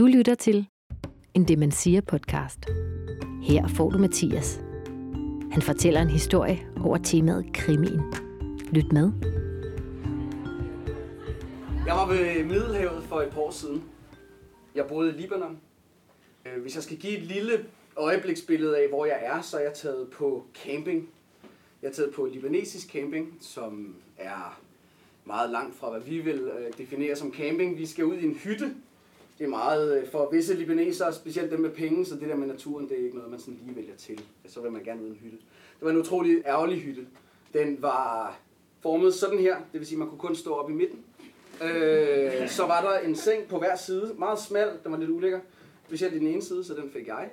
Du lytter til en Demensia podcast. Her får du Mathias. Han fortæller en historie over temaet krimien. Lyt med. Jeg var ved Middelhavet for et par år siden. Jeg boede i Libanon. Øh, hvis jeg skal give et lille øjebliksbillede af, hvor jeg er, så er jeg taget på camping. Jeg er taget på libanesisk camping, som er meget langt fra, hvad vi vil øh, definere som camping. Vi skal ud i en hytte. Det er meget øh, for visse libanesere, specielt dem med penge, så det der med naturen, det er ikke noget, man sådan lige vælger til. Så vil man gerne ud i en hytte. Det var en utrolig ærgerlig hytte. Den var formet sådan her, det vil sige, man kunne kun stå op i midten. Øh, så var der en seng på hver side, meget smal, den var lidt ulækker. Specielt i den ene side, så den fik jeg.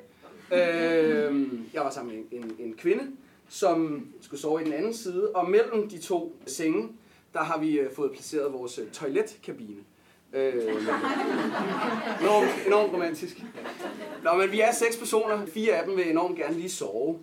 Øh, jeg var sammen med en, en kvinde, som skulle sove i den anden side, og mellem de to senge, der har vi øh, fået placeret vores øh, toiletkabine. Øh, enormt, enormt romantisk. Nå, men vi er seks personer. Fire af dem vil enormt gerne lige sove.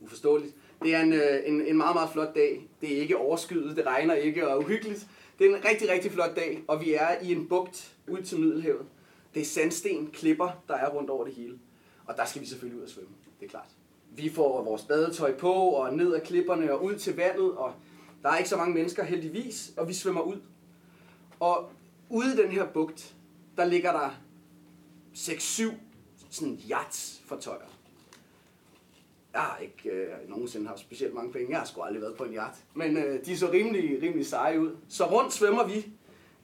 Uforståeligt. Det er en, øh, en, en meget, meget flot dag. Det er ikke overskyet, det regner ikke og er uhyggeligt. Det er en rigtig, rigtig flot dag, og vi er i en bugt ud til Middelhavet. Det er sandsten, klipper, der er rundt over det hele. Og der skal vi selvfølgelig ud og svømme, det er klart. Vi får vores badetøj på, og ned ad klipperne og ud til vandet, og der er ikke så mange mennesker heldigvis, og vi svømmer ud. Og ude i den her bugt, der ligger der 6-7 sådan yachts for tøjer. Jeg har ikke øh, nogensinde haft specielt mange penge. Jeg har sgu aldrig været på en yacht. Men øh, de så rimelig, rimelig seje ud. Så rundt svømmer vi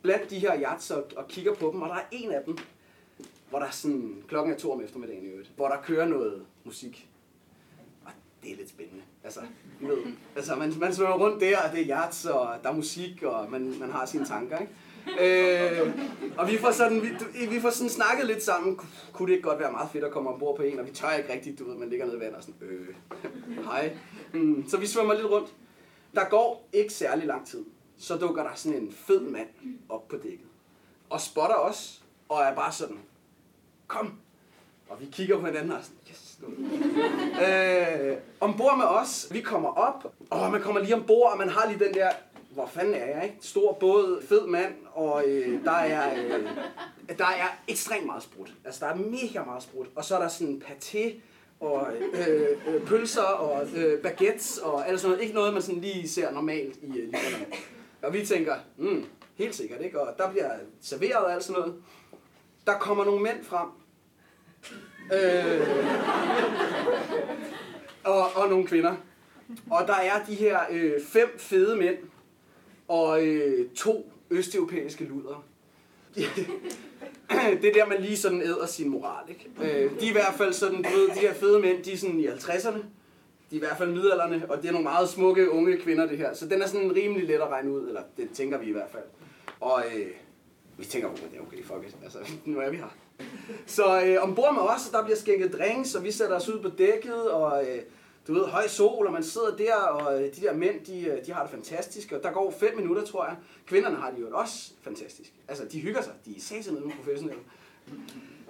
blandt de her yachts og, og kigger på dem. Og der er en af dem, hvor der er sådan, klokken er to om eftermiddagen i øvrigt, hvor der kører noget musik. Og det er lidt spændende. Altså, ved, altså man, man svømmer rundt der, og det er yachts, og der er musik, og man, man har sine tanker, ikke? Øh, og vi får, sådan, vi, vi får sådan snakket lidt sammen. Kunne det ikke godt være meget fedt at komme ombord på en, og vi tør ikke rigtigt, du ved, man ligger nede i vandet og sådan, øh, hej. Mm, så vi svømmer lidt rundt. Der går ikke særlig lang tid, så dukker der sådan en fed mand op på dækket. Og spotter os, og er bare sådan, kom. Og vi kigger på hinanden og sådan, yes. Nu. øh, ombord med os, vi kommer op, og man kommer lige ombord, og man har lige den der, hvor fanden er jeg, ikke? Stor båd, fed mand, og øh, der er... Øh, der er ekstremt meget sprudt. Altså, der er mega meget sprudt. Og så er der sådan paté, og øh, øh, pølser, og øh, baguettes, og alt sådan noget. Ikke noget, man sådan lige ser normalt i øh, Libanon. Og vi tænker, mm, helt sikkert, ikke? Og der bliver serveret og alt sådan noget. Der kommer nogle mænd frem. Øh, og, og nogle kvinder. Og der er de her øh, fem fede mænd, og øh, to østeuropæiske luder. det er der, man lige sådan æder sin moral, ikke? Øh, de er i hvert fald sådan, du ved, de her fede mænd, de er sådan i 50'erne. De er i hvert fald midalderne, og det er nogle meget smukke unge kvinder, det her. Så den er sådan rimelig let at regne ud, eller det tænker vi i hvert fald. Og øh, vi tænker, oh, det er okay, fuck it. Altså, nu er vi her. Så øh, ombord med os, der bliver skænket drinks, og vi sætter os ud på dækket, og øh, du ved, høj sol, og man sidder der, og øh, de der mænd, de, øh, de har det fantastisk, og der går fem minutter, tror jeg. Kvinderne har det jo også fantastisk. Altså, de hygger sig. De er satset med professionelle.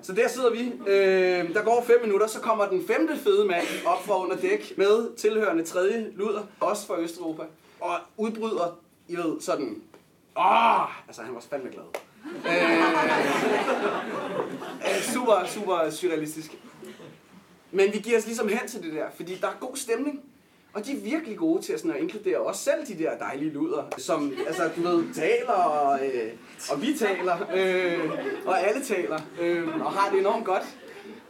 Så der sidder vi. Øh, der går fem minutter, så kommer den femte fede mand op fra under dæk med tilhørende tredje luder, også fra Østeuropa, og udbryder, I ved, sådan, åh, altså han var fandme glad. Øh, super, super surrealistisk. Men vi giver os ligesom hen til det der, fordi der er god stemning. Og de er virkelig gode til at, sådan at inkludere os selv, de der dejlige luder, som altså, du ved, taler, og, øh, og vi taler, øh, og alle taler, øh, og har det enormt godt.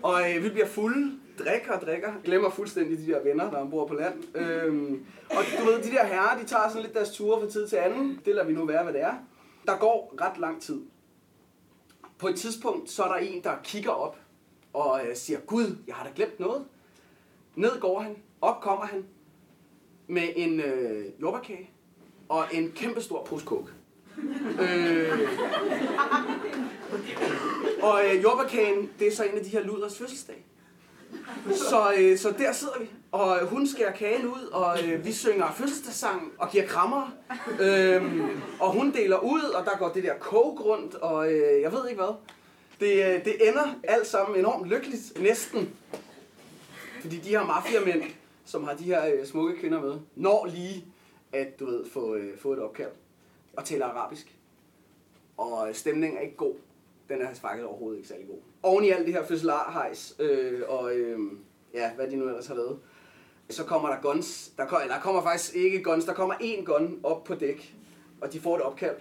Og øh, vi bliver fulde, drikker og drikker, glemmer fuldstændig de der venner, der bor på land. Øh, og du ved, de der herrer, de tager sådan lidt deres ture fra tid til anden. Det lader vi nu være, hvad det er. Der går ret lang tid. På et tidspunkt, så er der en, der kigger op og øh, siger, Gud, jeg har da glemt noget. Ned går han, op kommer han med en øh, jordbærkage og en kæmpe stor pose coke. øh, og øh, jordbærkagen, det er så en af de her luders fødselsdag. Så, øh, så der sidder vi, og øh, hun skærer kagen ud, og øh, vi synger fødselsdagssang og giver krammer. Øhm, og hun deler ud, og der går det der coke rundt, og øh, jeg ved ikke hvad. Det, øh, det ender alt sammen enormt lykkeligt, næsten. Fordi de her mafiamænd, som har de her øh, smukke kvinder med, når lige at, du ved, få, øh, få et opkald og taler arabisk. Og øh, stemningen er ikke god. den er faktisk overhovedet ikke særlig god. Oven i alt det her fødselarhejs, øh, og øh, ja, hvad de nu ellers har lavet, så kommer der guns. Der, kommer, der kommer faktisk ikke guns, der kommer én gun op på dæk, og de får et opkald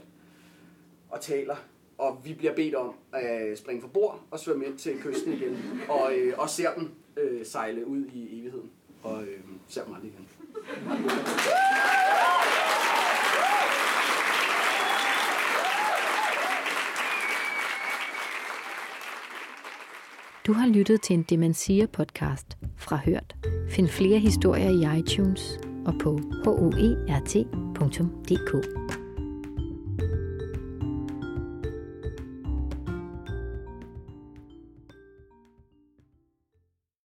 og taler. Og vi bliver bedt om at øh, springe fra bord og svømme ind til kysten igen, og, øh, og ser dem øh, sejle ud i evigheden, og øh, ser dem aldrig igen. Du har lyttet til en Demensia podcast fra Hørt. Find flere historier i iTunes og på hoert.dk.